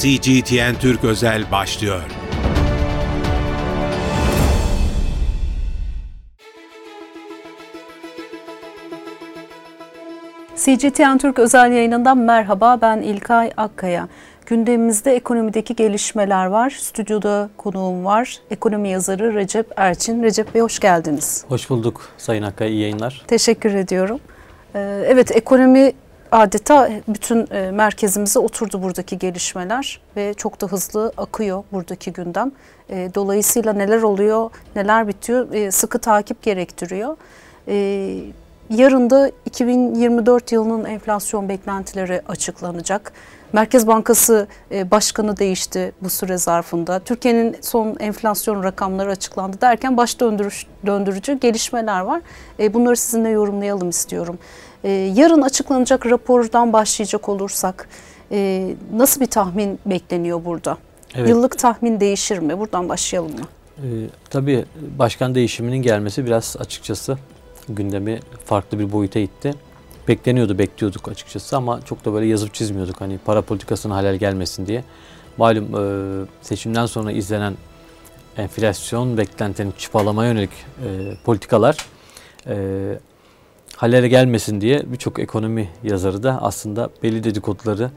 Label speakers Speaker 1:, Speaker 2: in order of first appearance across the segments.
Speaker 1: CGTN Türk Özel başlıyor.
Speaker 2: CGTN Türk özel yayınından merhaba ben İlkay Akkaya. Gündemimizde ekonomideki gelişmeler var. Stüdyoda konuğum var. Ekonomi yazarı Recep Erçin. Recep Bey hoş geldiniz.
Speaker 3: Hoş bulduk Sayın Akkaya. iyi yayınlar.
Speaker 2: Teşekkür ediyorum. Ee, evet ekonomi adeta bütün e, merkezimize oturdu buradaki gelişmeler ve çok da hızlı akıyor buradaki gündem. E, dolayısıyla neler oluyor, neler bitiyor e, sıkı takip gerektiriyor. Yarın da 2024 yılının enflasyon beklentileri açıklanacak. Merkez Bankası Başkanı değişti bu süre zarfında. Türkiye'nin son enflasyon rakamları açıklandı derken baş döndürücü gelişmeler var. Bunları sizinle yorumlayalım istiyorum. Yarın açıklanacak rapordan başlayacak olursak nasıl bir tahmin bekleniyor burada? Evet. Yıllık tahmin değişir mi? Buradan başlayalım mı?
Speaker 3: Ee, tabii başkan değişiminin gelmesi biraz açıkçası gündemi farklı bir boyuta itti. Bekleniyordu, bekliyorduk açıkçası ama çok da böyle yazıp çizmiyorduk hani para politikasına halel gelmesin diye. Malum e, seçimden sonra izlenen enflasyon beklentilerini çıpalamaya yönelik e, politikalar e, halere gelmesin diye birçok ekonomi yazarı da aslında belli dedikoduları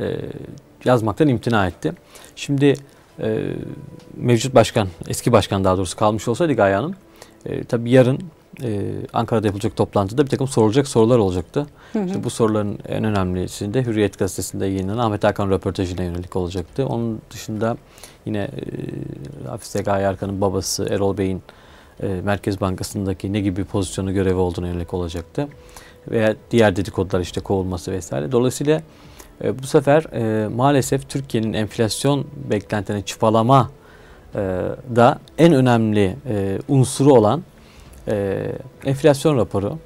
Speaker 3: e, yazmaktan imtina etti. Şimdi e, mevcut başkan, eski başkan daha doğrusu kalmış olsaydı Gaye Hanım, e, tabii yarın e, Ankara'da yapılacak toplantıda bir takım sorulacak sorular olacaktı. Hı hı. İşte bu soruların en önemlisinde Hürriyet Gazetesi'nde yayınlanan Ahmet Hakan röportajına yönelik olacaktı. Onun dışında yine e, Hafize Gaye Arkan'ın babası Erol Bey'in Merkez Bankası'ndaki ne gibi pozisyonu görevi olduğuna yönelik olacaktı. Veya diğer dedikodular işte kovulması vesaire. Dolayısıyla e, bu sefer e, maalesef Türkiye'nin enflasyon beklentilerini çıpalama e, da en önemli e, unsuru olan e, enflasyon raporu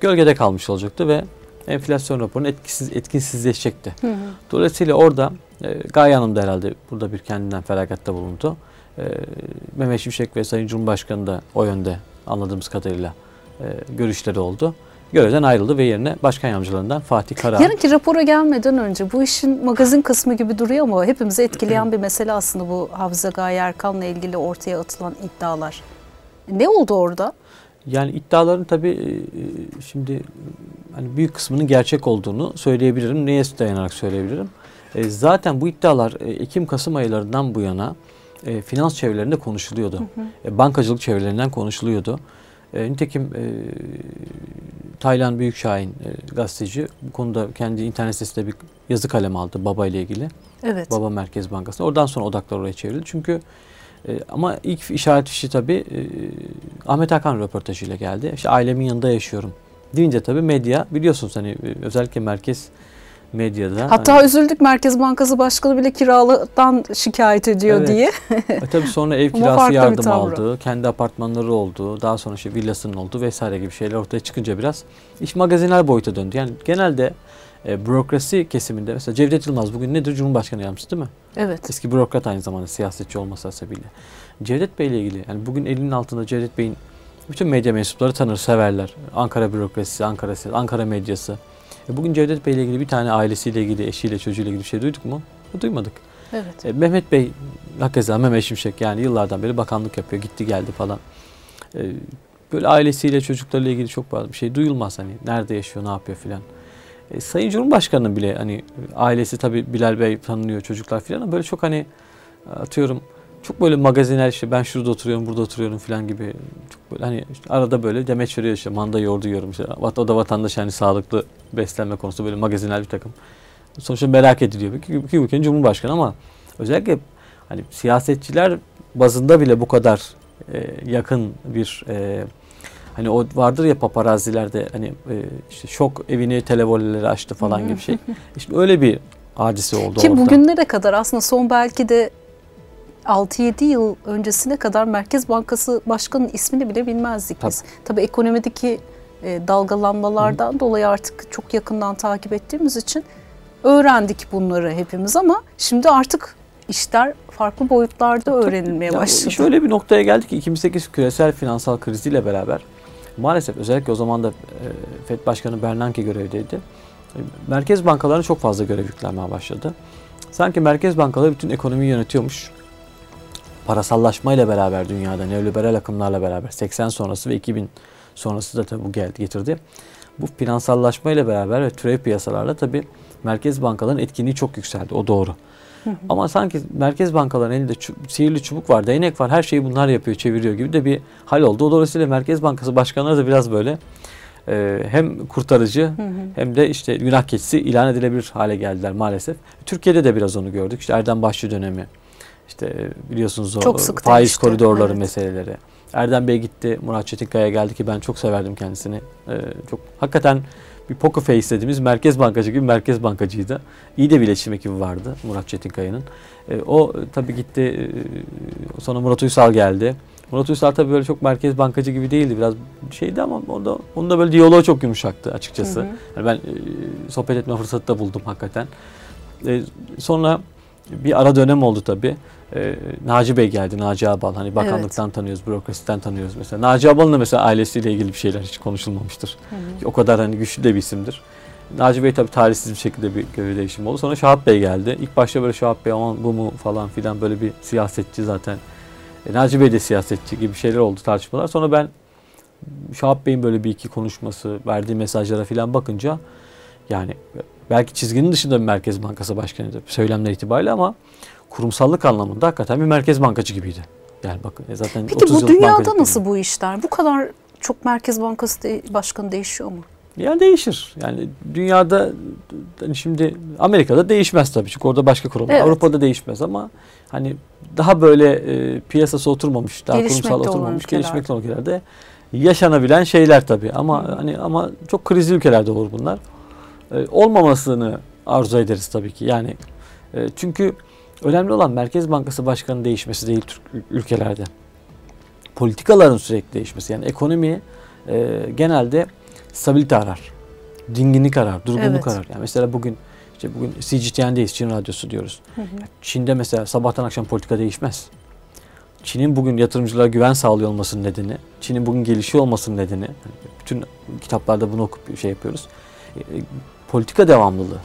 Speaker 3: gölgede kalmış olacaktı ve enflasyon raporunun etkisiz etkinsizleşecekti. Hı hı. Dolayısıyla orada e, Gaye Hanım da herhalde burada bir kendinden feragatta bulundu. E, Mehmet Şimşek ve Sayın Cumhurbaşkanı da o yönde anladığımız kadarıyla e, görüşleri oldu. Görevden ayrıldı ve yerine başkan yardımcılarından Fatih Kara.
Speaker 2: Yarınki rapora gelmeden önce bu işin magazin kısmı gibi duruyor ama hepimizi etkileyen bir mesele aslında bu Hafıza Gaye Erkan'la ilgili ortaya atılan iddialar. Ne oldu orada?
Speaker 3: Yani iddiaların tabii e, e, şimdi hani büyük kısmının gerçek olduğunu söyleyebilirim. Neye dayanarak söyleyebilirim? E, zaten bu iddialar Ekim-Kasım aylarından bu yana finans çevrelerinde konuşuluyordu. Hı hı. Bankacılık çevrelerinden konuşuluyordu. Nitekim e, Taylan Büyükşahin e, gazeteci bu konuda kendi internet sitesinde bir yazı kalem aldı baba ile ilgili. Evet. Baba Merkez Bankası. Oradan sonra odaklar oraya çevrildi. Çünkü e, ama ilk işaret işi tabii e, Ahmet Hakan röportajıyla geldi. İşte ailemin yanında yaşıyorum. Deyince tabii medya biliyorsunuz hani e, özellikle merkez medyada.
Speaker 2: Hatta hani, üzüldük Merkez Bankası Başkanı bile kiralıdan şikayet ediyor evet. diye.
Speaker 3: e tabii sonra ev kirası yardım aldı, kendi apartmanları oldu, daha sonra işte villasının oldu vesaire gibi şeyler ortaya çıkınca biraz iş magazinel boyuta döndü. Yani genelde e, bürokrasi kesiminde mesela Cevdet Yılmaz bugün nedir? Cumhurbaşkanı yardımcısı değil mi?
Speaker 2: Evet.
Speaker 3: Eski bürokrat aynı zamanda siyasetçi olması hasebiyle. Cevdet Bey ile ilgili yani bugün elinin altında Cevdet Bey'in bütün medya mensupları tanır, severler. Ankara bürokrasisi, Ankara Ankara medyası. E bugün Cevdet Bey ile ilgili bir tane ailesiyle ilgili, eşiyle, çocuğuyla ilgili bir şey duyduk mu? Duymadık.
Speaker 2: Evet.
Speaker 3: E, Mehmet Bey, hakikaten Mehmet Şimşek yani yıllardan beri bakanlık yapıyor, gitti geldi falan. E, böyle ailesiyle, çocuklarıyla ilgili çok fazla bir şey duyulmaz hani. Nerede yaşıyor, ne yapıyor filan. E, Sayın Cumhurbaşkanı'nın bile hani ailesi tabii Bilal Bey tanınıyor çocuklar filan ama böyle çok hani atıyorum çok böyle magazinel işte ben şurada oturuyorum burada oturuyorum filan gibi. Çok böyle hani işte arada böyle demeç veriyor işte manda yoğurdu yiyorum işte. O da vatandaş hani sağlıklı beslenme konusunda böyle magazinel bir takım. Sonuçta merak ediliyor. Ki, ki ülkenin cumhurbaşkanı ama özellikle hani siyasetçiler bazında bile bu kadar e, yakın bir e, Hani o vardır ya paparazilerde hani e, işte şok evini televolleri açtı falan gibi şey. İşte öyle bir hadise oldu
Speaker 2: Ki
Speaker 3: orada.
Speaker 2: bugünlere kadar aslında son belki de 6-7 yıl öncesine kadar Merkez Bankası Başkanı'nın ismini bile bilmezdik biz. Tabii, Tabii ekonomideki e, dalgalanmalardan Hı. dolayı artık çok yakından takip ettiğimiz için öğrendik bunları hepimiz ama şimdi artık işler farklı boyutlarda öğrenilmeye Tabii, başladı.
Speaker 3: Şöyle bir noktaya geldik ki 2008 küresel finansal kriziyle beraber maalesef özellikle o zaman da e, FED Başkanı Bernanke görevdeydi. E, merkez bankalarına çok fazla görev yüklenmeye başladı. Sanki merkez bankaları bütün ekonomiyi yönetiyormuş. Parasallaşmayla beraber dünyada neoliberal akımlarla beraber 80 sonrası ve 2000 sonrası da tabii bu geldi getirdi. Bu finansallaşmayla beraber ve türev piyasalarla tabii merkez bankaların etkinliği çok yükseldi. O doğru. Ama sanki merkez bankaların elinde çu- sihirli çubuk var, değnek var. Her şeyi bunlar yapıyor, çeviriyor gibi de bir hal oldu. Dolayısıyla Merkez Bankası başkanları da biraz böyle e, hem kurtarıcı hem de işte günah keçisi ilan edilebilir hale geldiler maalesef. Türkiye'de de biraz onu gördük. İşte Erdem Başçı dönemi. İşte e, biliyorsunuz o
Speaker 2: Çok sık
Speaker 3: faiz
Speaker 2: demişti,
Speaker 3: koridorları
Speaker 2: evet.
Speaker 3: meseleleri. Erdem Bey gitti, Murat Çetinkaya geldi ki ben çok severdim kendisini. E, çok hakikaten bir poker face dediğimiz merkez bankacı gibi merkez bankacıydı. İyi de bir iletişim ekibi vardı Murat Çetinkaya'nın. E, o e, tabii gitti. e, sonra Murat Uysal geldi. Murat Uysal tabii böyle çok merkez bankacı gibi değildi. Biraz şeydi ama onda, onun da böyle diyaloğu çok yumuşaktı açıkçası.
Speaker 2: Hı hı.
Speaker 3: Yani ben e, sohbet etme fırsatı da buldum hakikaten. E, sonra bir ara dönem oldu tabii. E, Naci Bey geldi, Naci Abal. Hani bakanlıktan tanıyoruz, bürokrasiden tanıyoruz mesela. Naci Abal'ın da mesela ailesiyle ilgili bir şeyler hiç konuşulmamıştır. Ki O kadar hani güçlü de bir isimdir. Naci Bey tabii talihsiz bir şekilde bir görev değişimi oldu. Sonra Şahap Bey geldi. İlk başta böyle Şahap Bey aman bu mu falan filan böyle bir siyasetçi zaten. E, Naci Bey de siyasetçi gibi şeyler oldu tartışmalar. Sonra ben Şahap Bey'in böyle bir iki konuşması, verdiği mesajlara filan bakınca yani belki çizginin dışında bir Merkez Bankası Başkanı'ydı söylemler itibariyle ama kurumsallık anlamında hakikaten bir Merkez Bankacı gibiydi. Yani bakın e, zaten
Speaker 2: Peki
Speaker 3: 30
Speaker 2: bu dünyada nasıl bu işler? Bu kadar çok Merkez Bankası de- başkanı değişiyor mu?
Speaker 3: Yani değişir. Yani dünyada hani şimdi Amerika'da değişmez tabii çünkü orada başka kurumlar.
Speaker 2: Evet.
Speaker 3: Avrupa'da değişmez ama hani daha böyle e, piyasası oturmamış, daha
Speaker 2: Gelişmekte
Speaker 3: kurumsal oturmamış,
Speaker 2: ülkelerde.
Speaker 3: gelişmekte olan ülkelerde yaşanabilen şeyler tabii. Ama
Speaker 2: Hı.
Speaker 3: hani ama çok krizli ülkelerde olur bunlar. E, olmamasını arzu ederiz tabii ki. Yani e, çünkü önemli olan Merkez Bankası Başkanı'nın değişmesi değil Türk ül- ülkelerde. Politikaların sürekli değişmesi. Yani ekonomi e, genelde stabilite arar. Dinginlik arar, durgunluk
Speaker 2: Evet.
Speaker 3: arar. Yani mesela bugün işte bugün CGTN'deyiz, Çin Radyosu diyoruz.
Speaker 2: Hı hı.
Speaker 3: Çin'de mesela sabahtan akşam politika değişmez. Çin'in bugün yatırımcılara güven sağlıyor olmasının nedeni, Çin'in bugün gelişiyor olmasının nedeni, bütün kitaplarda bunu okup şey yapıyoruz. E, e, politika devamlılığı.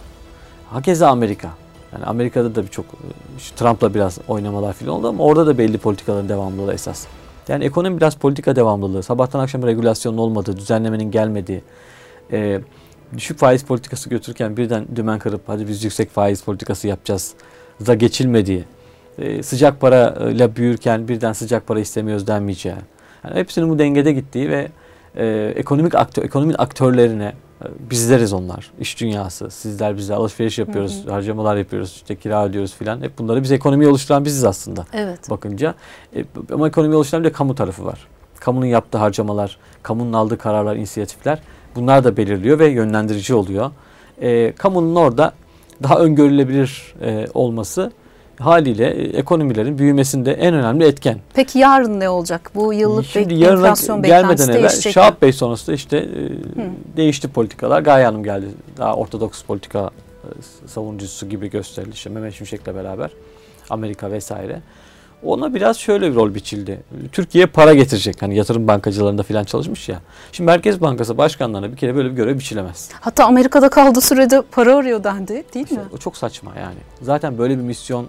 Speaker 3: Hakeza Amerika. Yani Amerika'da da birçok e, Trump'la biraz oynamalar falan oldu ama orada da belli politikaların devamlılığı esas. Yani ekonomi biraz politika devamlılığı. Sabahtan akşama regülasyonun olmadığı, düzenlemenin gelmediği, e, düşük faiz politikası götürürken birden dümen kırıp hadi biz yüksek faiz politikası yapacağız da geçilmediği, e, sıcak parayla büyürken birden sıcak para istemiyoruz denmeyeceği. Yani hepsinin bu dengede gittiği ve e, ekonomik aktör, ekonominin aktörlerine e, bizleriz onlar. İş dünyası, sizler bizler alışveriş yapıyoruz,
Speaker 2: Hı
Speaker 3: harcamalar yapıyoruz, işte kira ödüyoruz filan. Hep bunları biz ekonomiyi oluşturan biziz aslında
Speaker 2: Evet.
Speaker 3: bakınca. E, ama ekonomi oluşturan bir de kamu tarafı var. Kamunun yaptığı harcamalar, kamunun aldığı kararlar, inisiyatifler bunlar da belirliyor ve yönlendirici oluyor. E, kamunun orada daha öngörülebilir e, olması haliyle e, ekonomilerin büyümesinde en önemli etken.
Speaker 2: Peki yarın ne olacak? Bu yıllık
Speaker 3: Şimdi
Speaker 2: bek- enflasyon
Speaker 3: gelmeden
Speaker 2: beklentisi
Speaker 3: evvel
Speaker 2: değişecek?
Speaker 3: Şahap Bey sonrasında işte e, değişti politikalar. Gaye Hanım geldi. Daha ortodoks politika e, savunucusu gibi gösterildi. İşte Mehmet Şimşek'le beraber Amerika vesaire. Ona biraz şöyle bir rol biçildi. Türkiye para getirecek. Hani yatırım bankacılarında falan çalışmış ya. Şimdi Merkez Bankası başkanlarına bir kere böyle bir görev biçilemez.
Speaker 2: Hatta Amerika'da kaldığı sürede para arıyor dendi değil
Speaker 3: İşte
Speaker 2: mi?
Speaker 3: o çok saçma yani. Zaten böyle bir misyon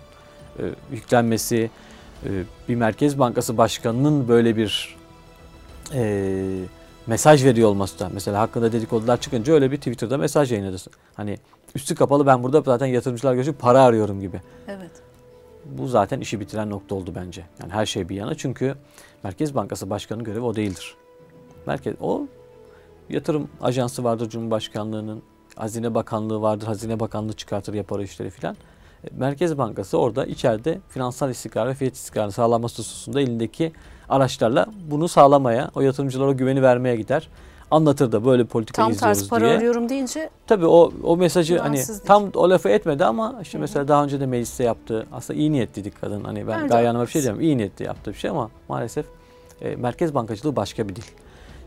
Speaker 3: e, yüklenmesi, e, bir Merkez Bankası Başkanı'nın böyle bir e, mesaj veriyor olması da. Mesela hakkında dedikodular çıkınca öyle bir Twitter'da mesaj yayınladı. Hani üstü kapalı ben burada zaten yatırımcılar görüşüp para arıyorum gibi.
Speaker 2: Evet.
Speaker 3: Bu zaten işi bitiren nokta oldu bence. Yani her şey bir yana çünkü Merkez Bankası Başkanı'nın görevi o değildir. Merkez o yatırım ajansı vardır Cumhurbaşkanlığının, Hazine Bakanlığı vardır. Hazine Bakanlığı çıkartır yapar işleri filan. Merkez Bankası orada içeride finansal istikrar ve fiyat istikrarı sağlaması hususunda elindeki araçlarla bunu sağlamaya, o yatırımcılara o güveni vermeye gider. Anlatır da böyle politika
Speaker 2: Tam
Speaker 3: izliyoruz
Speaker 2: tersi para
Speaker 3: diye.
Speaker 2: arıyorum deyince
Speaker 3: Tabii o o mesajı hani tam o lafı etmedi ama işte
Speaker 2: Hı hı.
Speaker 3: mesela daha önce de mecliste yaptığı aslında iyi niyetliydik kadın. Hani ben Gaye Hanım'a bir şey diyemem. iyi niyetli yaptığı bir şey ama maalesef e, merkez bankacılığı başka bir dil.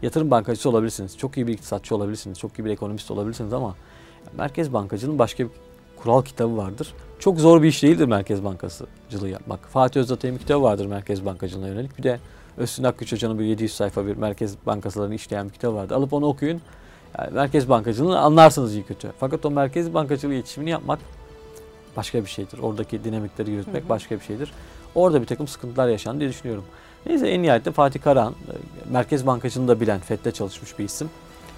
Speaker 3: Yatırım bankacısı olabilirsiniz. Çok iyi bir iktisatçı olabilirsiniz. Çok iyi bir ekonomist olabilirsiniz ama merkez bankacılığının başka bir kural kitabı vardır. Çok zor bir iş değildir merkez bankacılığı yapmak. Fatih Özdatay'ın bir kitabı vardır merkez bankacılığına yönelik. Bir de Öztürk Akgüç Hoca'nın bir 700 sayfa bir merkez bankasalarını işleyen bir kitabı vardı. Alıp onu okuyun. Yani merkez bankacılığını anlarsınız iyi kötü. Fakat o merkez bankacılığı iletişimini yapmak başka bir şeydir. Oradaki dinamikleri yürütmek
Speaker 2: Hı hı.
Speaker 3: başka bir şeydir. Orada bir takım sıkıntılar yaşandı diye düşünüyorum. Neyse en nihayetinde Fatih Karahan, e, Merkez Bankacılığını da bilen, FED'de çalışmış bir isim.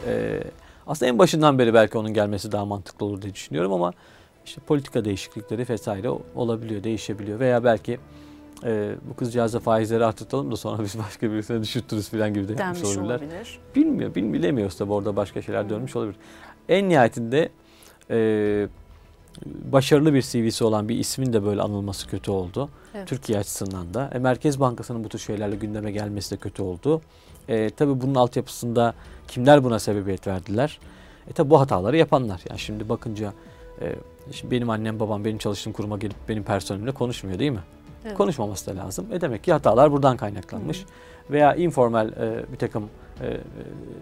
Speaker 3: E, aslında en başından beri belki onun gelmesi daha mantıklı olur diye düşünüyorum ama işte politika değişiklikleri vesaire olabiliyor, değişebiliyor veya belki e, bu kızcağıza faizleri arttırtalım da sonra biz başka birisine düşürtürüz falan gibi de yapmış
Speaker 2: denmiş
Speaker 3: olabilirler.
Speaker 2: olabilir.
Speaker 3: Bilmiyor, bil, bilemiyoruz orada başka şeyler
Speaker 2: Hı.
Speaker 3: dönmüş olabilir. En nihayetinde e, başarılı bir CV'si olan bir ismin de böyle anılması kötü oldu.
Speaker 2: Evet.
Speaker 3: Türkiye açısından da. E, Merkez Bankası'nın bu tür şeylerle gündeme gelmesi de kötü oldu. E, tabii bunun altyapısında kimler buna sebebiyet verdiler? E tabii bu hataları yapanlar. Yani şimdi bakınca e, şimdi benim annem babam benim çalıştığım kuruma gelip benim personelimle konuşmuyor değil mi?
Speaker 2: Evet.
Speaker 3: Konuşmaması da lazım. E demek ki hatalar buradan kaynaklanmış. Veya informal e, bir takım e,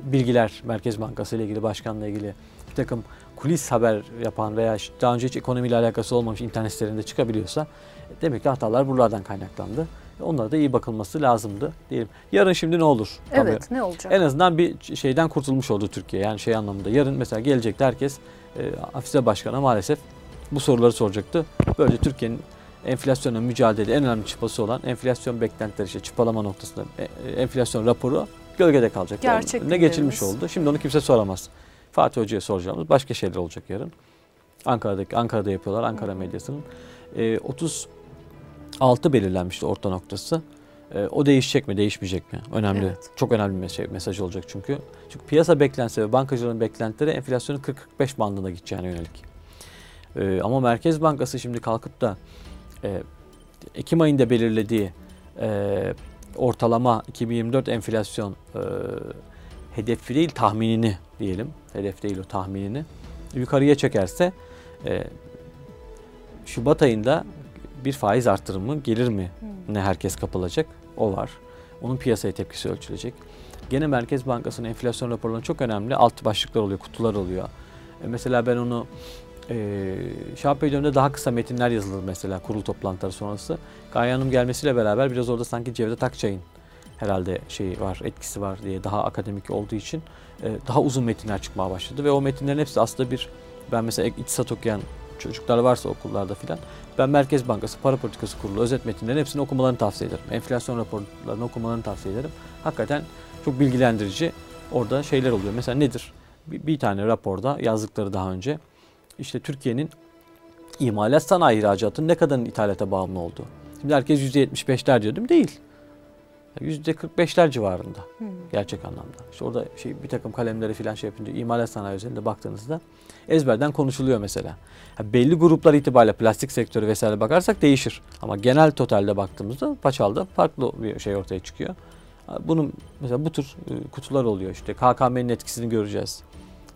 Speaker 3: bilgiler Merkez Bankası ile ilgili, başkanla ilgili bir takım kulis haber yapan veya daha önce hiç ekonomiyle alakası olmamış internet sitelerinde çıkabiliyorsa e, demek ki hatalar buralardan kaynaklandı. E, Onlara da iyi bakılması lazımdı diyelim. Yarın şimdi ne olur? Tabii.
Speaker 2: Evet ne olacak?
Speaker 3: En azından bir şeyden kurtulmuş oldu Türkiye. Yani şey anlamında yarın mesela gelecekti herkes Hafize Başkan'a maalesef bu soruları soracaktı. Böylece Türkiye'nin enflasyonla mücadele en önemli çıpası olan enflasyon beklentileri işte çıpalama noktasında e, e, enflasyon raporu gölgede kalacak.
Speaker 2: Gerçek
Speaker 3: ne geçilmiş oldu. Şimdi onu kimse soramaz. Fatih Hoca'ya soracağımız başka şeyler olacak yarın. Ankara'daki Ankara'da yapıyorlar Ankara medyasının. E, 36 belirlenmişti orta noktası. E, o değişecek mi, değişmeyecek mi? Önemli.
Speaker 2: Evet.
Speaker 3: Çok önemli bir mesaj, mesaj olacak çünkü. Çünkü piyasa beklentisi ve bankacılığın beklentileri enflasyonun 40-45 bandına gideceğine yönelik. E, ama Merkez Bankası şimdi kalkıp da e, Ekim ayında belirlediği e, ortalama 2024 enflasyon e, hedefi değil tahminini diyelim. Hedef değil o tahminini. Yukarıya çekerse e, Şubat ayında bir faiz artırımı gelir mi?
Speaker 2: Hmm.
Speaker 3: Ne herkes kapılacak? O var. Onun piyasaya tepkisi ölçülecek. Gene Merkez Bankası'nın enflasyon raporları çok önemli. Alt başlıklar oluyor, kutular oluyor. E, mesela ben onu e, Şahap Bey döneminde daha kısa metinler yazılır mesela kurul toplantıları sonrası. Gaye Hanım gelmesiyle beraber biraz orada sanki Cevdet Akçay'ın herhalde şeyi var, etkisi var diye daha akademik olduğu için e, daha uzun metinler çıkmaya başladı ve o metinlerin hepsi aslında bir ben mesela iktisat okuyan çocuklar varsa okullarda filan ben Merkez Bankası Para Politikası Kurulu özet metinlerin hepsini okumalarını tavsiye ederim. Enflasyon raporlarını okumalarını tavsiye ederim. Hakikaten çok bilgilendirici orada şeyler oluyor. Mesela nedir? Bir, bir tane raporda yazdıkları daha önce işte Türkiye'nin imalat sanayi ihracatının ne kadarın ithalata bağımlı olduğu. Şimdi herkes %75'ler diyor değil mi? Değil. %45'ler civarında
Speaker 2: Hmm.
Speaker 3: gerçek anlamda. İşte orada şey bir takım kalemleri falan şey yapınca imalat sanayi üzerinde baktığınızda ezberden konuşuluyor mesela. Ha, belli gruplar itibariyle plastik sektörü vesaire bakarsak değişir. Ama genel totalde baktığımızda paçalda farklı bir şey ortaya çıkıyor. Bunun mesela bu tür e, kutular oluyor işte KKM'nin etkisini göreceğiz.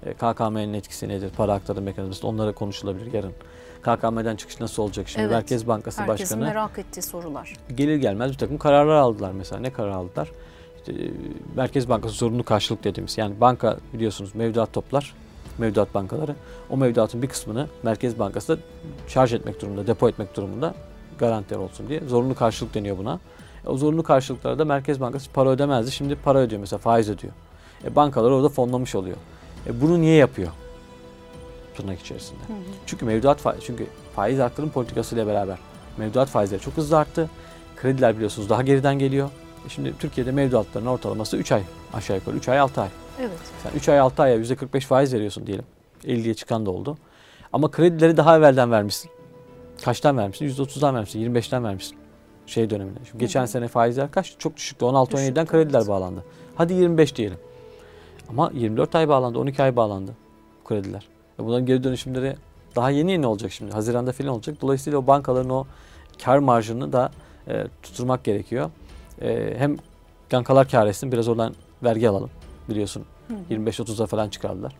Speaker 3: E, KKM'nin etkisi nedir? Para aktarım mekanizması onlara konuşulabilir yarın. KKM'den çıkış nasıl olacak? Şimdi
Speaker 2: Evet.
Speaker 3: Merkez Bankası
Speaker 2: Herkesin
Speaker 3: Başkanı
Speaker 2: merak ettiği sorular.
Speaker 3: gelir gelmez bir takım kararlar aldılar mesela. Ne karar aldılar? İşte, e, Merkez Bankası zorunlu karşılık dediğimiz. Yani banka biliyorsunuz mevduat toplar. Mevduat bankaları. O mevduatın bir kısmını Merkez Bankası da şarj etmek durumunda, depo etmek durumunda garantiler olsun diye. Zorunlu karşılık deniyor buna. E, o zorunlu karşılıklara da Merkez Bankası para ödemezdi. Şimdi para ödüyor mesela faiz ödüyor. E, bankalar orada fonlamış oluyor. E, bunu niye yapıyor? Tırnak içerisinde.
Speaker 2: Hı hı.
Speaker 3: Çünkü mevduat faiz, çünkü faiz artırım politikası ile beraber mevduat faizleri çok hızlı arttı. Krediler biliyorsunuz daha geriden geliyor. E Şimdi Türkiye'de mevduatların ortalaması 3 ay aşağı yukarı 3 ay 6 ay.
Speaker 2: Evet.
Speaker 3: Sen 3 ay 6 aya %45 faiz veriyorsun diyelim. 50'ye çıkan da oldu. Ama kredileri daha evvelden vermişsin. Kaçtan vermişsin? %30'dan vermişsin, 25'ten vermişsin. Şey döneminde. Şimdi geçen
Speaker 2: Hı hı.
Speaker 3: sene faizler kaç? Çok düşüktü. 16-17'den
Speaker 2: Düşüktü,
Speaker 3: krediler
Speaker 2: evet.
Speaker 3: bağlandı. Hadi 25 diyelim. Ama 24 ay bağlandı, 12 ay bağlandı krediler. Bunların geri dönüşümleri daha yeni yeni olacak şimdi. Haziranda falan olacak. Dolayısıyla o bankaların o kar marjını da e, tutturmak gerekiyor. E, hem bankalar kar etsin biraz oradan vergi alalım biliyorsun.
Speaker 2: Hı hı.
Speaker 3: 25-30'a falan çıkardılar.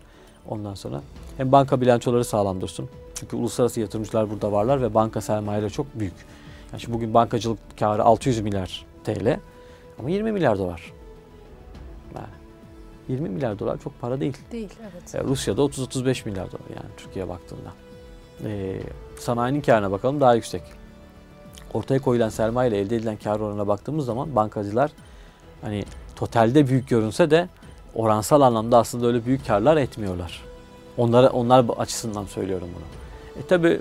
Speaker 3: Ondan sonra hem banka bilançoları sağlam dursun. Çünkü uluslararası yatırımcılar burada varlar ve banka sermayeleri çok büyük. Yani şimdi bugün bankacılık karı 600 milyar TL ama 20 milyar dolar. Yani 20 milyar dolar çok para değil.
Speaker 2: Değil evet.
Speaker 3: E, Rusya'da 30-35 milyar dolar yani Türkiye baktığında. E, sanayinin karına bakalım daha yüksek. Ortaya koyulan sermaye ile elde edilen kar oranına baktığımız zaman bankacılar hani totalde büyük görünse de oransal anlamda aslında öyle büyük karlar etmiyorlar. Onlara onlar açısından söylüyorum bunu. E tabi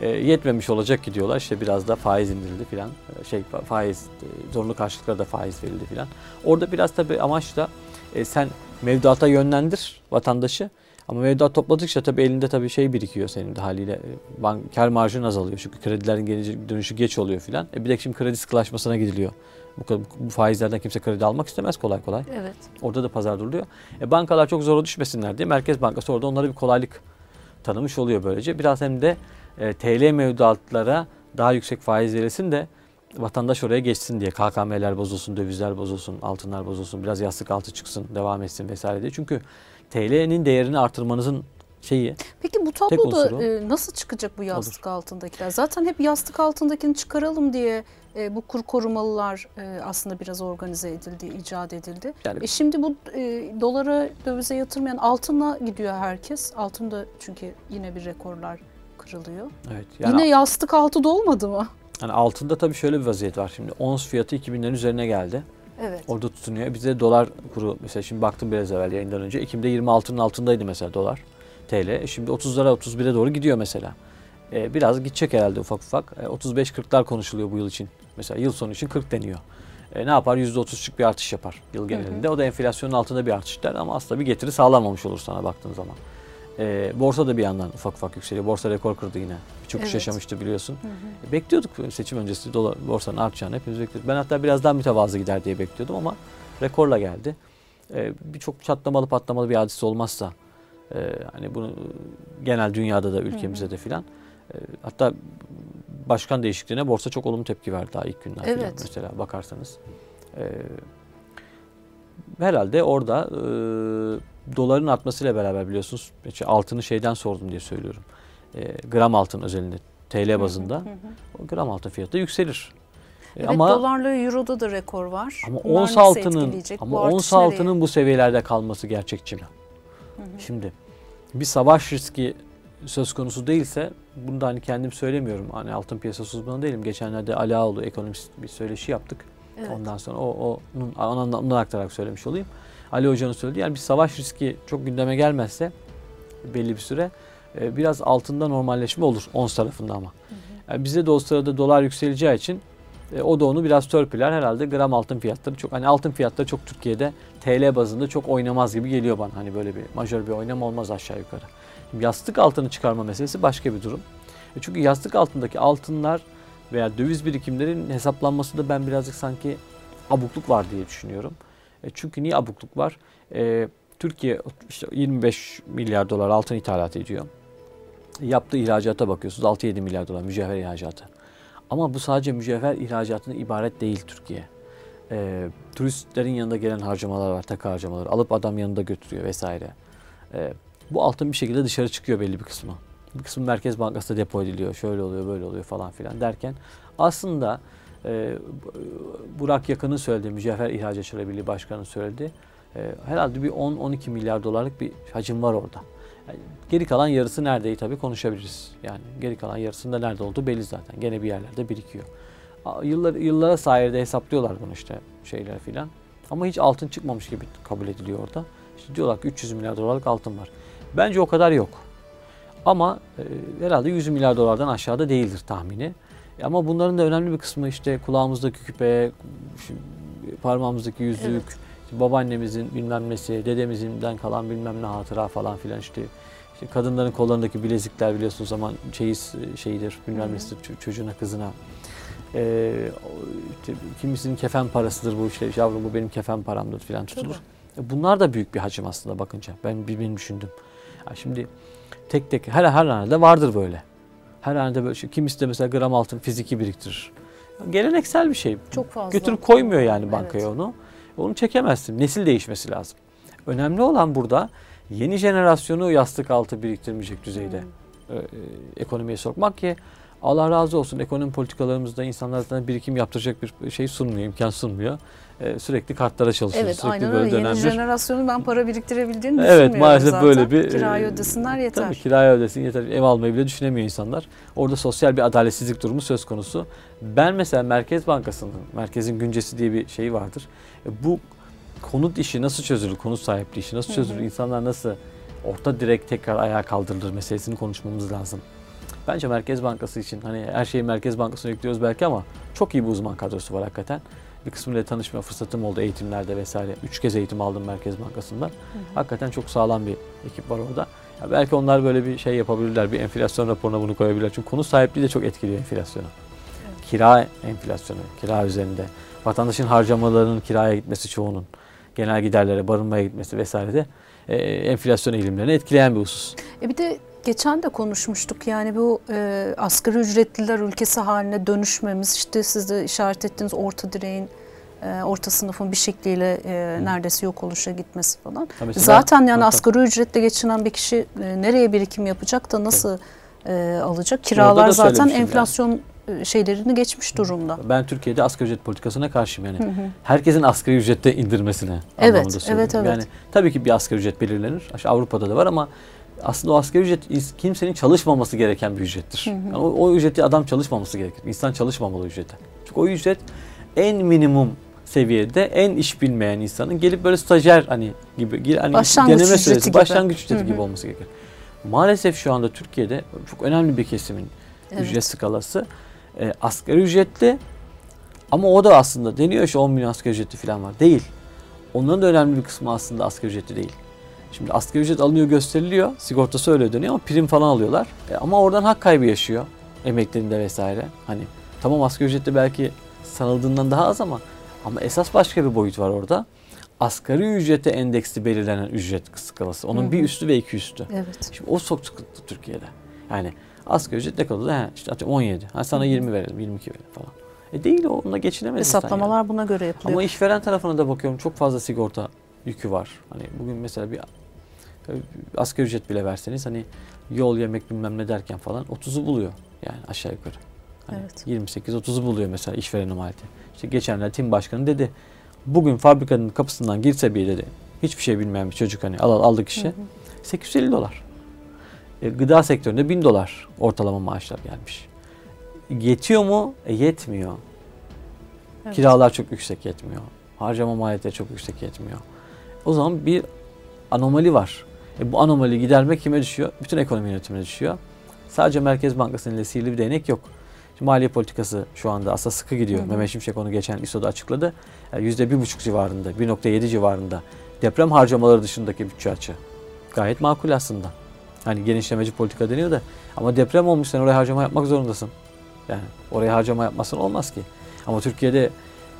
Speaker 3: E, yetmemiş olacak ki diyorlar. İşte biraz da faiz indirildi filan. Şey faiz zorunlu karşılıklara da faiz verildi filan. Orada biraz tabii amaç da e, sen mevduata yönlendir vatandaşı. Ama mevduat topladıkça tabii elinde tabii şey birikiyor senin de haliyle. E, Bank, kar marjın azalıyor. Çünkü kredilerin gelecek dönüşü geç oluyor filan. E bir de şimdi kredi sıkılaşmasına gidiliyor. Bu, bu faizlerden kimse kredi almak istemez kolay kolay.
Speaker 2: Evet.
Speaker 3: Orada da pazar duruluyor. E, bankalar çok zora düşmesinler diye Merkez Bankası orada onlara bir kolaylık tanımış oluyor böylece. Biraz hem de e, TL mevduatlara daha yüksek faiz verilsin de vatandaş oraya geçsin diye. KKM'ler bozulsun, dövizler bozulsun, altınlar bozulsun, biraz yastık altı çıksın, devam etsin vesaire diye. Çünkü TL'nin değerini artırmanızın şeyi
Speaker 2: Peki bu tabloda e, nasıl çıkacak bu yastık altındakiler? Zaten hep yastık altındakini çıkaralım diye e, bu kur korumalılar e, aslında biraz organize edildi, icat edildi.
Speaker 3: Yani-
Speaker 2: E şimdi bu e, dolara, dövize yatırmayan altına gidiyor herkes. Altında çünkü yine bir rekorlar kırılıyor.
Speaker 3: evet. Yani,
Speaker 2: yine yastık altı da olmadı mı?
Speaker 3: Yani altında tabii şöyle bir vaziyet var şimdi. Ons fiyatı 2000'lerin üzerine geldi.
Speaker 2: Evet.
Speaker 3: Orada tutunuyor. Bizde dolar kuru mesela şimdi baktım biraz evvel yayından önce. Ekim'de 26'nın altındaydı mesela dolar TL. E Şimdi 30'lara 31'e doğru gidiyor mesela. E, biraz gidecek herhalde ufak ufak. E, 35-40'lar konuşuluyor bu yıl için. Mesela yıl sonu için 40 deniyor. E, ne yapar? %30'luk bir artış yapar yıl genelinde. O da enflasyonun altında bir artış der ama aslında bir getiri sağlamamış olur sana baktığın zaman. E, borsa da bir yandan ufak ufak yükseliyor. Borsa rekor kırdı yine. Birçok iş
Speaker 2: Evet.
Speaker 3: yaşamıştı biliyorsun. E, Bekliyorduk seçim öncesi dolar, borsanın artacağını hepimiz bekliyorduk. Ben hatta biraz daha mütevazı gider diye bekliyordum ama rekorla geldi. Ee, Birçok çatlamalı patlamalı bir hadise olmazsa e, hani bunu e, genel dünyada da ülkemizde de filan e, hatta başkan değişikliğine borsa çok olumlu tepki verdi daha ilk günler filan
Speaker 2: Evet.
Speaker 3: mesela bakarsanız. E, herhalde orada e, doların artmasıyla beraber biliyorsunuz işte altını şeyden sordum diye söylüyorum. E, gram altın özelinde TL bazında
Speaker 2: Hı hı.
Speaker 3: o gram altın fiyatı yükselir. E,
Speaker 2: Evet
Speaker 3: ama
Speaker 2: dolarla euroda da rekor var.
Speaker 3: ama
Speaker 2: Bunlar
Speaker 3: ons altının ama ons
Speaker 2: nereye?
Speaker 3: altının bu seviyelerde kalması gerçekçi mi?
Speaker 2: Hı hı.
Speaker 3: Şimdi bir savaş riski söz konusu değilse bunu da hani kendim söylemiyorum. Hani altın piyasası uzmanı değilim. Geçenlerde Ali Ağoğlu ekonomist bir söyleşi yaptık.
Speaker 2: Evet.
Speaker 3: Ondan sonra o onun ondan aktararak söylemiş olayım. Ali Hoca'nın söylediği yani bir savaş riski çok gündeme gelmezse belli bir süre e, biraz altında normalleşme olur ons tarafında ama. Yani bizde de o sırada dolar yükseleceği için e, o da onu biraz törpüler. Herhalde gram altın fiyatları çok hani altın fiyatları çok Türkiye'de TL bazında çok oynamaz gibi geliyor bana. Hani böyle bir majör bir oynama olmaz aşağı yukarı. Şimdi yastık altını çıkarma meselesi başka bir durum. E çünkü yastık altındaki altınlar veya döviz birikimlerin hesaplanması da ben birazcık sanki abukluk var diye düşünüyorum. E çünkü niye abukluk var? E, Türkiye işte 25 milyar dolar altın ithalat ediyor. Yaptığı ihracata bakıyorsunuz 6-7 milyar dolar mücevher ihracatı. Ama bu sadece mücevher ihracatına ibaret değil Türkiye. E, turistlerin yanında gelen harcamalar var, takı harcamaları. Alıp adam yanında götürüyor vesaire. E, bu altın bir şekilde dışarı çıkıyor belli bir kısmı. Bir kısmı Merkez Bankası'nda depo ediliyor. Şöyle oluyor, böyle oluyor falan filan derken aslında e, Burak Yakın'ın söylediği, Mücevher İhracatçıları Birliği Başkanı'nın söylediği e, herhalde bir 10-12 milyar dolarlık bir hacim var orada. Geri kalan yarısı neredeyi tabii konuşabiliriz. Yani geri kalan yarısında nerede olduğu belli zaten. Gene bir yerlerde birikiyor. Yıllar, yıllara sayede hesaplıyorlar bunu işte şeyler filan. Ama hiç altın çıkmamış gibi kabul ediliyor orada. İşte diyorlar ki 300 milyar dolarlık altın var. Bence o kadar yok. Ama e, herhalde 100 milyar dolardan aşağıda değildir tahmini. E, ama bunların da önemli bir kısmı işte kulağımızdaki küpe, parmağımızdaki yüzük,
Speaker 2: Evet.
Speaker 3: işte babaannemizin bilmem nesi, dedemizinden kalan bilmem ne hatıra falan filan işte. işte kadınların kollarındaki bilezikler biliyorsunuz zaman çeyiz e, şeyidir, bilmem nesidir ço- çocuğuna, kızına. E, o işte kimisinin kefen parasıdır bu işte yavrum bu benim kefen paramdır filan tutulur. E, Bunlar da büyük bir hacim aslında bakınca. Ben bir benim düşündüm. Ya şimdi tek tek her her hanede vardır böyle. Her hanede böyle şey. Kimisi de mesela gram altın fiziki biriktirir. Geleneksel bir şey.
Speaker 2: Çok fazla.
Speaker 3: Götürüp koymuyor yani
Speaker 2: Evet.
Speaker 3: bankaya onu. Onu çekemezsin. Nesil değişmesi lazım. Önemli olan burada yeni jenerasyonu yastık altı biriktirmeyecek düzeyde
Speaker 2: Hmm.
Speaker 3: e, e, ekonomiye sokmak ki Allah razı olsun ekonomi politikalarımızda insanlar zaten birikim yaptıracak bir şey sunmuyor, imkan sunmuyor. E, sürekli kartlara çalışıyoruz.
Speaker 2: Evet
Speaker 3: sürekli
Speaker 2: aynen
Speaker 3: böyle
Speaker 2: öyle. Yeni
Speaker 3: dönemler.
Speaker 2: jenerasyonun ben para biriktirebildiğini
Speaker 3: Evet,
Speaker 2: düşünmüyorum
Speaker 3: maalesef
Speaker 2: zaten.
Speaker 3: böyle bir,
Speaker 2: Kirayı
Speaker 3: e,
Speaker 2: ödesinler yeter.
Speaker 3: Tabii kiraya ödesin yeter. Ev almayı bile düşünemiyor insanlar. Orada sosyal bir adaletsizlik durumu söz konusu. Ben mesela Merkez Bankası'nın, Merkezin Güncesi diye bir şey vardır. E, Bu konut işi nasıl çözülür, konut sahipliği işi nasıl
Speaker 2: Hı hı.
Speaker 3: çözülür, insanlar nasıl orta direkt tekrar ayağa kaldırılır meselesini konuşmamız lazım. Bence Merkez Bankası için hani her şeyi Merkez Bankası'na yüklüyoruz belki ama çok iyi bir uzman kadrosu var hakikaten. Bir kısmıyla tanışma fırsatım oldu eğitimlerde vesaire. Üç kez eğitim aldım Merkez Bankası'ndan. Hakikaten çok sağlam bir ekip var orada. Ya belki onlar böyle bir şey yapabilirler. Bir enflasyon raporuna bunu koyabilirler. Çünkü konu sahipliği de çok etkiliyor enflasyonu. Kira enflasyonu, kira üzerinde. Vatandaşın harcamalarının kiraya gitmesi çoğunun. Genel giderlere, barınmaya gitmesi vesaire de e, enflasyon eğilimlerini etkileyen bir husus.
Speaker 2: E bir de geçen de konuşmuştuk yani bu e, asgari ücretliler ülkesi haline dönüşmemiz işte siz de işaret ettiğiniz orta direğin e, orta sınıfın bir şekliyle e, neredeyse yok oluşa gitmesi falan.
Speaker 3: Mesela-
Speaker 2: Zaten yani
Speaker 3: Tabii, tabii.
Speaker 2: asgari ücretle geçinen bir kişi e, nereye birikim yapacak da nasıl e, alacak? Kiralar zaten enflasyon e, şeylerini geçmiş durumda.
Speaker 3: Ben Türkiye'de asgari ücret politikasına karşıyım yani. Herkesin asgari ücrette indirmesine
Speaker 2: Evet,
Speaker 3: anlamında söylüyorum.
Speaker 2: evet, evet.
Speaker 3: Yani tabii ki bir asgari ücret belirlenir. Avrupa'da da var ama aslında o asgari ücret kimsenin çalışmaması gereken bir ücrettir. Yani o, o ücreti adam çalışmaması gerekir. İnsan çalışmamalı ücrete. Çünkü o ücret en minimum seviyede en iş bilmeyen insanın gelip böyle stajyer hani gibi hani
Speaker 2: Başlangıç
Speaker 3: deneme süresi,
Speaker 2: gibi.
Speaker 3: başlangıç ücreti
Speaker 2: Hı hı.
Speaker 3: gibi olması gerekir. Maalesef şu anda Türkiye'de çok önemli bir kesimin
Speaker 2: Evet.
Speaker 3: ücret skalası e, asgari ücretli ama o da aslında deniyor işte 10 milyon asgari ücretli falan var. Değil. Onların da önemli bir kısmı aslında asgari ücretli değil. Şimdi asgari ücret alınıyor gösteriliyor. Sigortası öyle ödeniyor ama prim falan alıyorlar. E, ama oradan hak kaybı yaşıyor. Emeklerinde vesaire. Hani tamam asgari ücretli belki sanıldığından daha az ama ama esas başka bir boyut var orada. Asgari ücrete endeksli belirlenen ücret skalası. Onun
Speaker 2: Hı hı.
Speaker 3: bir üstü ve iki üstü.
Speaker 2: Evet.
Speaker 3: Şimdi o çok sıkıntı Türkiye'de. Yani asgari ücret ne kadar? He, işte atıyorum 17. Ha, sana 20 verelim, 22 verelim falan. E değil o, onunla geçinemez
Speaker 2: Hesaplamalar
Speaker 3: yani.
Speaker 2: buna göre yapılıyor.
Speaker 3: Ama işveren tarafına da bakıyorum çok fazla sigorta yükü var. Hani bugün mesela bir e, asgari ücret bile verseniz hani yol yemek bilmem ne derken falan 30'u buluyor yani aşağı yukarı. Hani
Speaker 2: Evet.
Speaker 3: 28-30'u buluyor mesela işverenin maliyeti. İşte geçenler tim başkanı dedi bugün fabrikanın kapısından girse bir dedi hiçbir şey bilmeyen bir çocuk hani al, aldı kişi 850 dolar. E, gıda sektöründe 1000 dolar ortalama maaşlar gelmiş. Yetiyor mu? E, yetmiyor.
Speaker 2: Evet.
Speaker 3: Kiralar çok yüksek yetmiyor. Harcama maliyetleri çok yüksek yetmiyor. O zaman bir anomali var. E, bu anomali gidermek kime düşüyor? Bütün ekonomi yönetimine düşüyor. Sadece Merkez Bankası'nın ile sihirli bir değnek yok. Şimdi maliye politikası şu anda aslında sıkı gidiyor.
Speaker 2: Hı hı.
Speaker 3: Mehmet Şimşek onu geçen İSO'da açıkladı. Yani %1,5 civarında, 1.7 civarında deprem harcamaları dışındaki bütçe açı. Gayet makul aslında. Hani genişlemeci politika deniyor da ama deprem olmuş sen oraya harcama yapmak zorundasın. Yani oraya harcama yapmasın olmaz ki. Ama Türkiye'de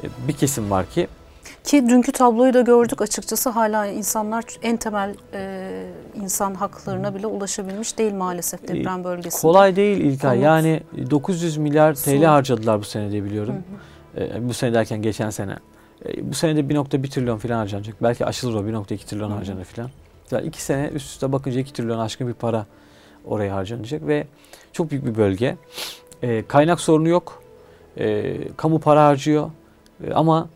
Speaker 3: e, bir kesim var ki
Speaker 2: Ki dünkü tabloyu da gördük açıkçası hala insanlar en temel e, insan haklarına bile ulaşabilmiş değil maalesef deprem bölgesinde.
Speaker 3: kolay değil İlkay.
Speaker 2: Konut.
Speaker 3: Yani 900 milyar TL
Speaker 2: Su.
Speaker 3: harcadılar bu sene diye biliyorum.
Speaker 2: Hı hı.
Speaker 3: E, bu sene derken geçen sene. E, bu sene de 1.1 trilyon falan harcanacak. Belki aşılır o 1.2 trilyon
Speaker 2: Hı hı.
Speaker 3: harcanır falan. Yani iki sene üst üste bakınca 2 trilyon aşkın bir para oraya harcanacak ve çok büyük bir bölge. E, kaynak sorunu yok. E, kamu para harcıyor. E, ama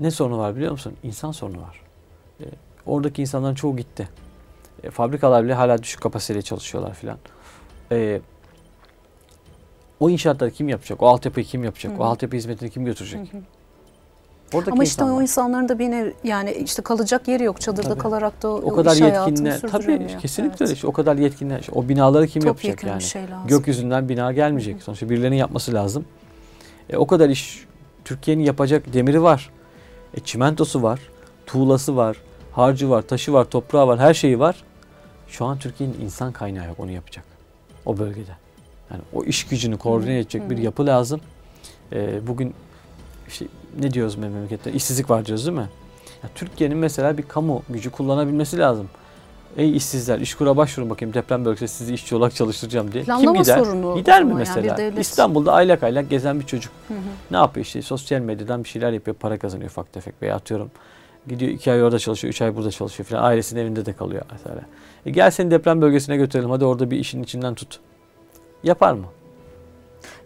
Speaker 3: ne sorunu var biliyor musun? İnsan sorunu var. E, oradaki insanların çoğu gitti. E, fabrikalar bile hala düşük kapasiteyle çalışıyorlar filan. E, o inşaatları kim yapacak? O altyapıyı kim yapacak?
Speaker 2: Hı
Speaker 3: O
Speaker 2: hı.
Speaker 3: altyapı hizmetini kim götürecek?
Speaker 2: Hı hı.
Speaker 3: Oradaki
Speaker 2: Ama işte
Speaker 3: insanlar.
Speaker 2: o insanların da bir nev, yani işte kalacak yeri yok. Çadırda
Speaker 3: Tabii.
Speaker 2: kalarak da o,
Speaker 3: o kadar
Speaker 2: iş hayatını
Speaker 3: yetkinler tabii kesinlikle
Speaker 2: Evet.
Speaker 3: İşte o kadar yetkinler işte o binaları kim yapacak
Speaker 2: Topyekun
Speaker 3: yani
Speaker 2: şey lazım.
Speaker 3: gökyüzünden bina gelmeyecek sonuçta birilerinin yapması lazım e, o kadar iş Türkiye'nin yapacak demiri var e, çimentosu var tuğlası var harcı var taşı var toprağı var her şeyi var. Şu an Türkiye'nin insan kaynağı yok onu yapacak. O bölgede. Yani o iş gücünü koordine edecek bir yapı lazım. E, bugün işte ne diyoruz memlekette? İşsizlik var diyoruz değil mi? Ya Türkiye'nin mesela bir kamu gücü kullanabilmesi lazım. Ey işsizler işkura başvurun bakayım deprem bölgesinde sizi işçi olarak çalıştıracağım diye.
Speaker 2: Planlama
Speaker 3: Kim gider?
Speaker 2: sorunu
Speaker 3: Gider mi
Speaker 2: yani
Speaker 3: mesela?
Speaker 2: devlet-
Speaker 3: İstanbul'da aylak aylak gezen bir çocuk.
Speaker 2: Hı hı.
Speaker 3: Ne yapıyor işte sosyal medyadan bir şeyler yapıyor para kazanıyor ufak tefek veya atıyorum. Gidiyor iki ay orada çalışıyor, üç ay burada çalışıyor falan. Ailesinin evinde de kalıyor mesela. E gel seni deprem bölgesine götürelim hadi orada bir işin içinden tut. Yapar mı?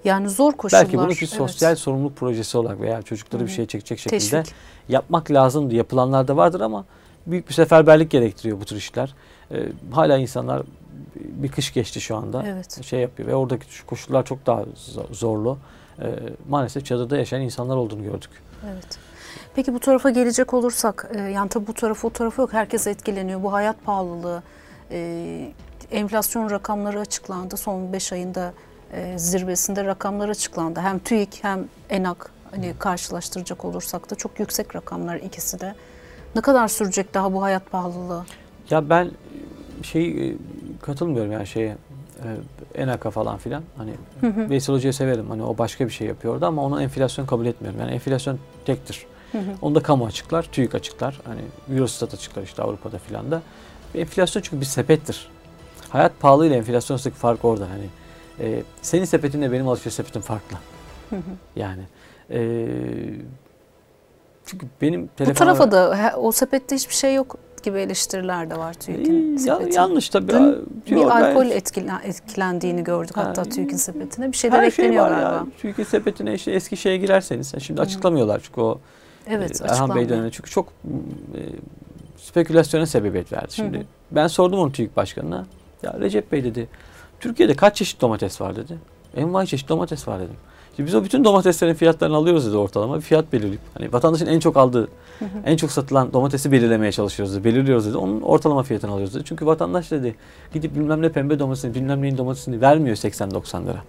Speaker 2: Yani zor koşullar.
Speaker 3: Belki bunu bir
Speaker 2: evet.
Speaker 3: sosyal sorumluluk projesi olarak veya çocukları
Speaker 2: Hı
Speaker 3: bir
Speaker 2: hı.
Speaker 3: şeye çekecek şekilde
Speaker 2: Teşvik.
Speaker 3: yapmak lazımdı. Yapılanlar da vardır ama büyük bir seferberlik gerektiriyor bu tür işler. Ee, hala insanlar bir kış geçti şu anda.
Speaker 2: Evet.
Speaker 3: Şey yapıyor ve oradaki şu koşullar çok daha zo- zorlu. Ee, maalesef çadırda yaşayan insanlar olduğunu gördük.
Speaker 2: Evet. Peki bu tarafa gelecek olursak, e, yani tabii bu tarafı o tarafı yok. Herkes etkileniyor. Bu hayat pahalılığı, e, enflasyon rakamları açıklandı. Son 5 ayında e, zirvesinde rakamlar açıklandı. Hem TÜİK hem ENAK hani karşılaştıracak olursak da çok yüksek rakamlar ikisi de. Ne kadar sürecek daha bu hayat pahalılığı?
Speaker 3: Ya ben şey katılmıyorum yani şeye e, Enaka falan filan. Hani Veysel Hoca'yı severim. Hani o başka bir şey yapıyordu ama onun enflasyon kabul etmiyorum. Yani enflasyon tektir. Onu da kamu açıklar, TÜİK açıklar. Hani Eurostat açıklar işte Avrupa'da filan da. Enflasyon çünkü bir sepettir. Hayat pahalı ile enflasyon arasındaki fark orada. Hani e, senin sepetinle benim alışveriş sepetim farklı. Yani e, çünkü benim
Speaker 2: Bu
Speaker 3: telefon
Speaker 2: tarafa da o sepette hiçbir şey yok gibi eleştiriler de var TÜİK'in
Speaker 3: Ya-
Speaker 2: sepetinde.
Speaker 3: yanlış tabii.
Speaker 2: Dün bir
Speaker 3: Yok,
Speaker 2: alkol etkilen, etkilendiğini gördük hatta
Speaker 3: Ha,
Speaker 2: TÜİK'in sepetine. Bir şeyler
Speaker 3: Her şey
Speaker 2: ekleniyor
Speaker 3: var
Speaker 2: galiba.
Speaker 3: ya. Çünkü sepetine işte eski şeye girerseniz. Şimdi açıklamıyorlar çünkü o
Speaker 2: Evet
Speaker 3: e, Erhan Bey döneminde. Çünkü çok e, spekülasyona sebebiyet verdi. Şimdi
Speaker 2: Hı hı.
Speaker 3: ben sordum onu TÜİK Başkanı'na. Ya Recep Bey dedi. Türkiye'de kaç çeşit domates var dedi. Envai çeşit domates var dedim. Şimdi biz o bütün domateslerin fiyatlarını alıyoruz dedi ortalama. Bir fiyat belirleyip hani vatandaşın en çok aldığı, en çok satılan domatesi belirlemeye çalışıyoruz dedi. Belirliyoruz dedi. Onun ortalama fiyatını alıyoruz dedi. Çünkü vatandaş dedi gidip bilmem ne pembe domatesini, bilmem neyin domatesini vermiyor 80-90 lira.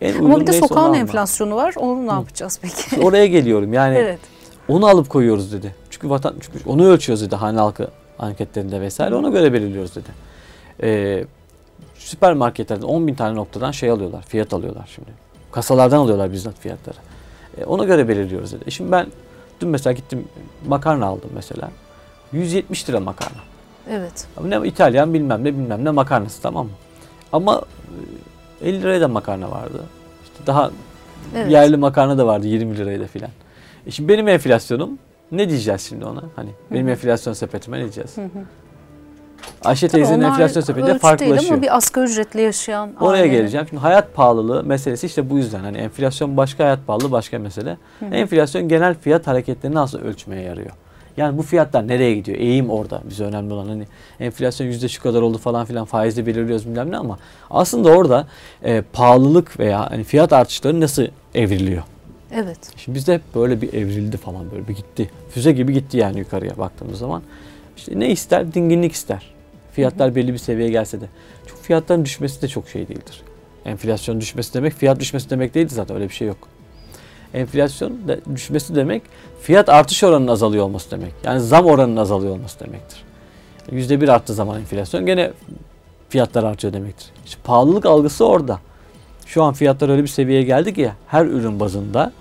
Speaker 3: En
Speaker 2: Ama bir de sokağın enflasyonu var. Onu ne yapacağız peki?
Speaker 3: İşte oraya geliyorum yani.
Speaker 2: evet.
Speaker 3: Onu alıp koyuyoruz dedi. Çünkü vatan çünkü onu ölçüyoruz dedi hane halkı anketlerinde vesaire. Ona göre belirliyoruz dedi. Ee, süpermarketlerden 10 bin tane noktadan şey alıyorlar. Fiyat alıyorlar şimdi. Kasalardan alıyorlar bizzat fiyatları. Ee, ona göre belirliyoruz dedi. E şimdi ben dün mesela gittim makarna aldım mesela. 170 lira makarna.
Speaker 2: Evet.
Speaker 3: Ama ne İtalyan bilmem ne bilmem ne makarnası tamam mı? Ama e, 50 liraya da makarna vardı. İşte daha
Speaker 2: Evet.
Speaker 3: yerli makarna da vardı 20 liraya da filan. E şimdi benim enflasyonum ne diyeceğiz şimdi ona? Hani benim enflasyon sepetime ne diyeceğiz?
Speaker 2: Hı hı.
Speaker 3: Ayşe teyzenin
Speaker 2: onlar
Speaker 3: enflasyon sepetinde
Speaker 2: değil
Speaker 3: farklılaşıyor.
Speaker 2: ama bir asgari ücretli yaşayan
Speaker 3: Oraya geleceğim. Şimdi hayat pahalılığı meselesi işte bu yüzden. Hani enflasyon başka, hayat pahalılığı başka mesele. Enflasyon genel fiyat hareketlerini nasıl ölçmeye yarıyor? Yani bu fiyatlar nereye gidiyor? Eğim orada bize önemli olan. Hani enflasyon yüzde şu kadar oldu falan filan faizle belirliyoruz bilmem ne ama aslında orada e, pahalılık veya hani fiyat artışları nasıl evriliyor?
Speaker 2: Evet.
Speaker 3: Şimdi bizde hep böyle bir evrildi falan böyle bir gitti. Füze gibi gitti yani yukarıya baktığımız zaman. İşte ne ister? Dinginlik ister. Fiyatlar belli bir seviyeye gelse de. Çünkü fiyatların düşmesi de çok şey değildir. Enflasyon düşmesi demek fiyat düşmesi demek değildi zaten öyle bir şey yok. Enflasyon düşmesi demek fiyat artış oranının azalıyor olması demek. Yani zam oranının azalıyor olması demektir. Yüzde bir arttığı zaman enflasyon gene fiyatlar artıyor demektir. İşte pahalılık algısı orada. Şu an fiyatlar öyle bir seviyeye geldi ki her ürün bazında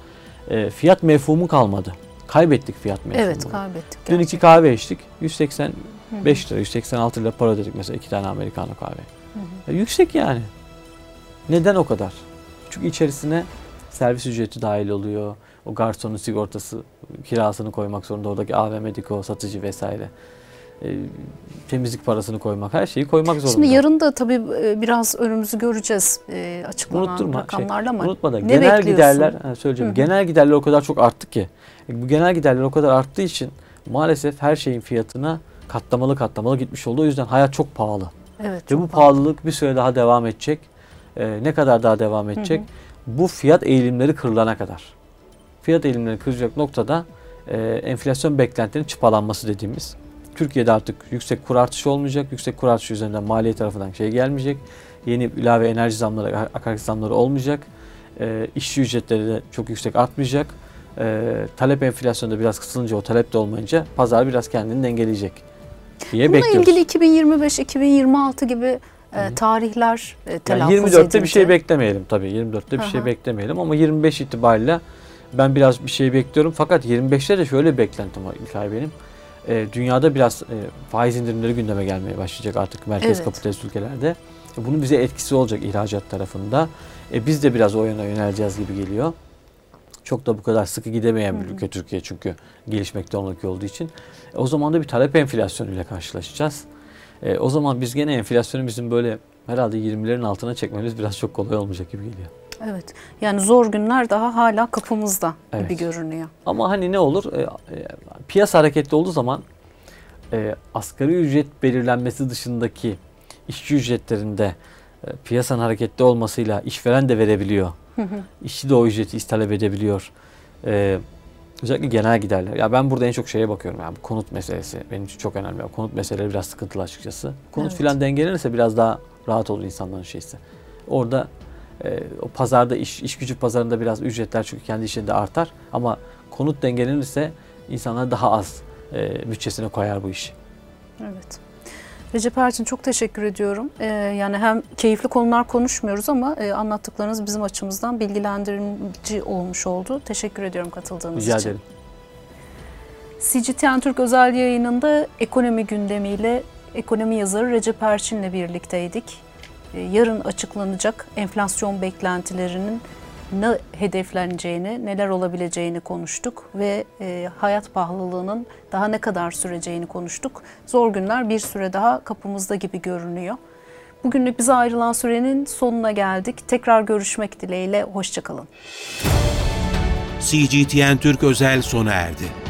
Speaker 3: e, fiyat mefhumu kalmadı. Kaybettik fiyat mefhumunu.
Speaker 2: Evet kaybettik.
Speaker 3: Dün iki kahve içtik. 185 lira, 186 lira para ödedik mesela iki tane Americano kahve. Ya yüksek yani. Neden o kadar? Çünkü içerisine servis ücreti dahil oluyor. O garsonun sigortası, kirasını koymak zorunda. Oradaki AVM'deki o satıcı vesaire. E, temizlik parasını koymak, her şeyi koymak zorunda.
Speaker 2: Şimdi yarın da tabii e, biraz önümüzü göreceğiz e, açıklanan
Speaker 3: Unutturma, şey,
Speaker 2: rakamlarla ama
Speaker 3: Unutma da
Speaker 2: ne
Speaker 3: genel giderler, ha, söyleyeceğim.
Speaker 2: Hı hı.
Speaker 3: Genel giderler o kadar çok arttı ki. Bu genel giderler o kadar arttığı için maalesef her şeyin fiyatına katlamalı katlamalı gitmiş oldu. O yüzden hayat çok pahalı.
Speaker 2: evet,
Speaker 3: Ve bu
Speaker 2: pahalı.
Speaker 3: pahalılık bir süre daha devam edecek. Ee, ne kadar daha devam edecek? Bu fiyat eğilimleri kırılana kadar. Fiyat eğilimleri kırılacak noktada e, enflasyon beklentilerinin çıpalanması dediğimiz. Türkiye'de artık yüksek kur artışı olmayacak. Yüksek kur artışı üzerinden maliye tarafından şey gelmeyecek. Yeni ilave enerji zamları, akaryakıt zamları olmayacak. E, işçi ücretleri de çok yüksek artmayacak. E, talep enflasyonda biraz kısılınca o talep de olmayınca pazar biraz kendini dengeleyecek diye
Speaker 2: Bununla
Speaker 3: bekliyoruz.
Speaker 2: ilgili 2025-2026 gibi e, tarihler e,
Speaker 3: Yani
Speaker 2: telaffuz
Speaker 3: 24'te bir şey beklemeyelim tabii. 24'te bir
Speaker 2: Hı
Speaker 3: şey beklemeyelim ama 25 itibariyle ben biraz bir şey bekliyorum. Fakat 25'te de şöyle bir beklentim var İlkay benim. Ee, dünyada biraz e, faiz indirimleri gündeme gelmeye başlayacak artık merkez
Speaker 2: Evet.
Speaker 3: kapitalist ülkelerde. E, bunun bize etkisi olacak ihracat tarafında. E, biz de biraz o yana yöneleceğiz gibi geliyor. Çok da bu kadar sıkı gidemeyen bir ülke Türkiye çünkü gelişmekte olan ülke olduğu için. E, o zaman da bir talep enflasyonuyla karşılaşacağız. E, o zaman biz gene enflasyonu bizim böyle herhalde 20'lerin altına çekmemiz biraz çok kolay olmayacak gibi geliyor.
Speaker 2: Evet. Yani zor günler daha hala kapımızda gibi
Speaker 3: Evet.
Speaker 2: görünüyor.
Speaker 3: Ama hani ne olur? E, e, piyasa hareketli olduğu zaman e, asgari ücret belirlenmesi dışındaki işçi ücretlerinde e, piyasanın hareketli olmasıyla işveren de verebiliyor. İşçi de o ücreti istalep edebiliyor. E, Özellikle genel giderler. Ya ben burada en çok şeye bakıyorum yani konut meselesi benim için çok önemli. Konut meseleleri biraz sıkıntılı açıkçası. Konut
Speaker 2: Evet.
Speaker 3: filan dengelenirse biraz daha rahat olur insanların şeysi. Orada e, o pazarda iş, iş gücü pazarında biraz ücretler çünkü kendi işinde artar ama konut dengelenirse insanlar daha az e, bütçesine koyar bu işi.
Speaker 2: Evet. Recep Erçin çok teşekkür ediyorum. Ee, yani hem keyifli konular konuşmuyoruz ama e, anlattıklarınız bizim açımızdan bilgilendirici olmuş oldu. Teşekkür ediyorum katıldığınız
Speaker 3: Rica
Speaker 2: için.
Speaker 3: ederim.
Speaker 2: CGTN Türk özel yayınında ekonomi gündemiyle ekonomi yazarı Recep Erçin'le birlikteydik. Ee, Yarın açıklanacak enflasyon beklentilerinin ne hedefleneceğini, neler olabileceğini konuştuk ve e, hayat pahalılığının daha ne kadar süreceğini konuştuk. Zor günler bir süre daha kapımızda gibi görünüyor. Bugünlük bize ayrılan sürenin sonuna geldik. Tekrar görüşmek dileğiyle, hoşçakalın.
Speaker 1: CGTN Türk özel sona erdi.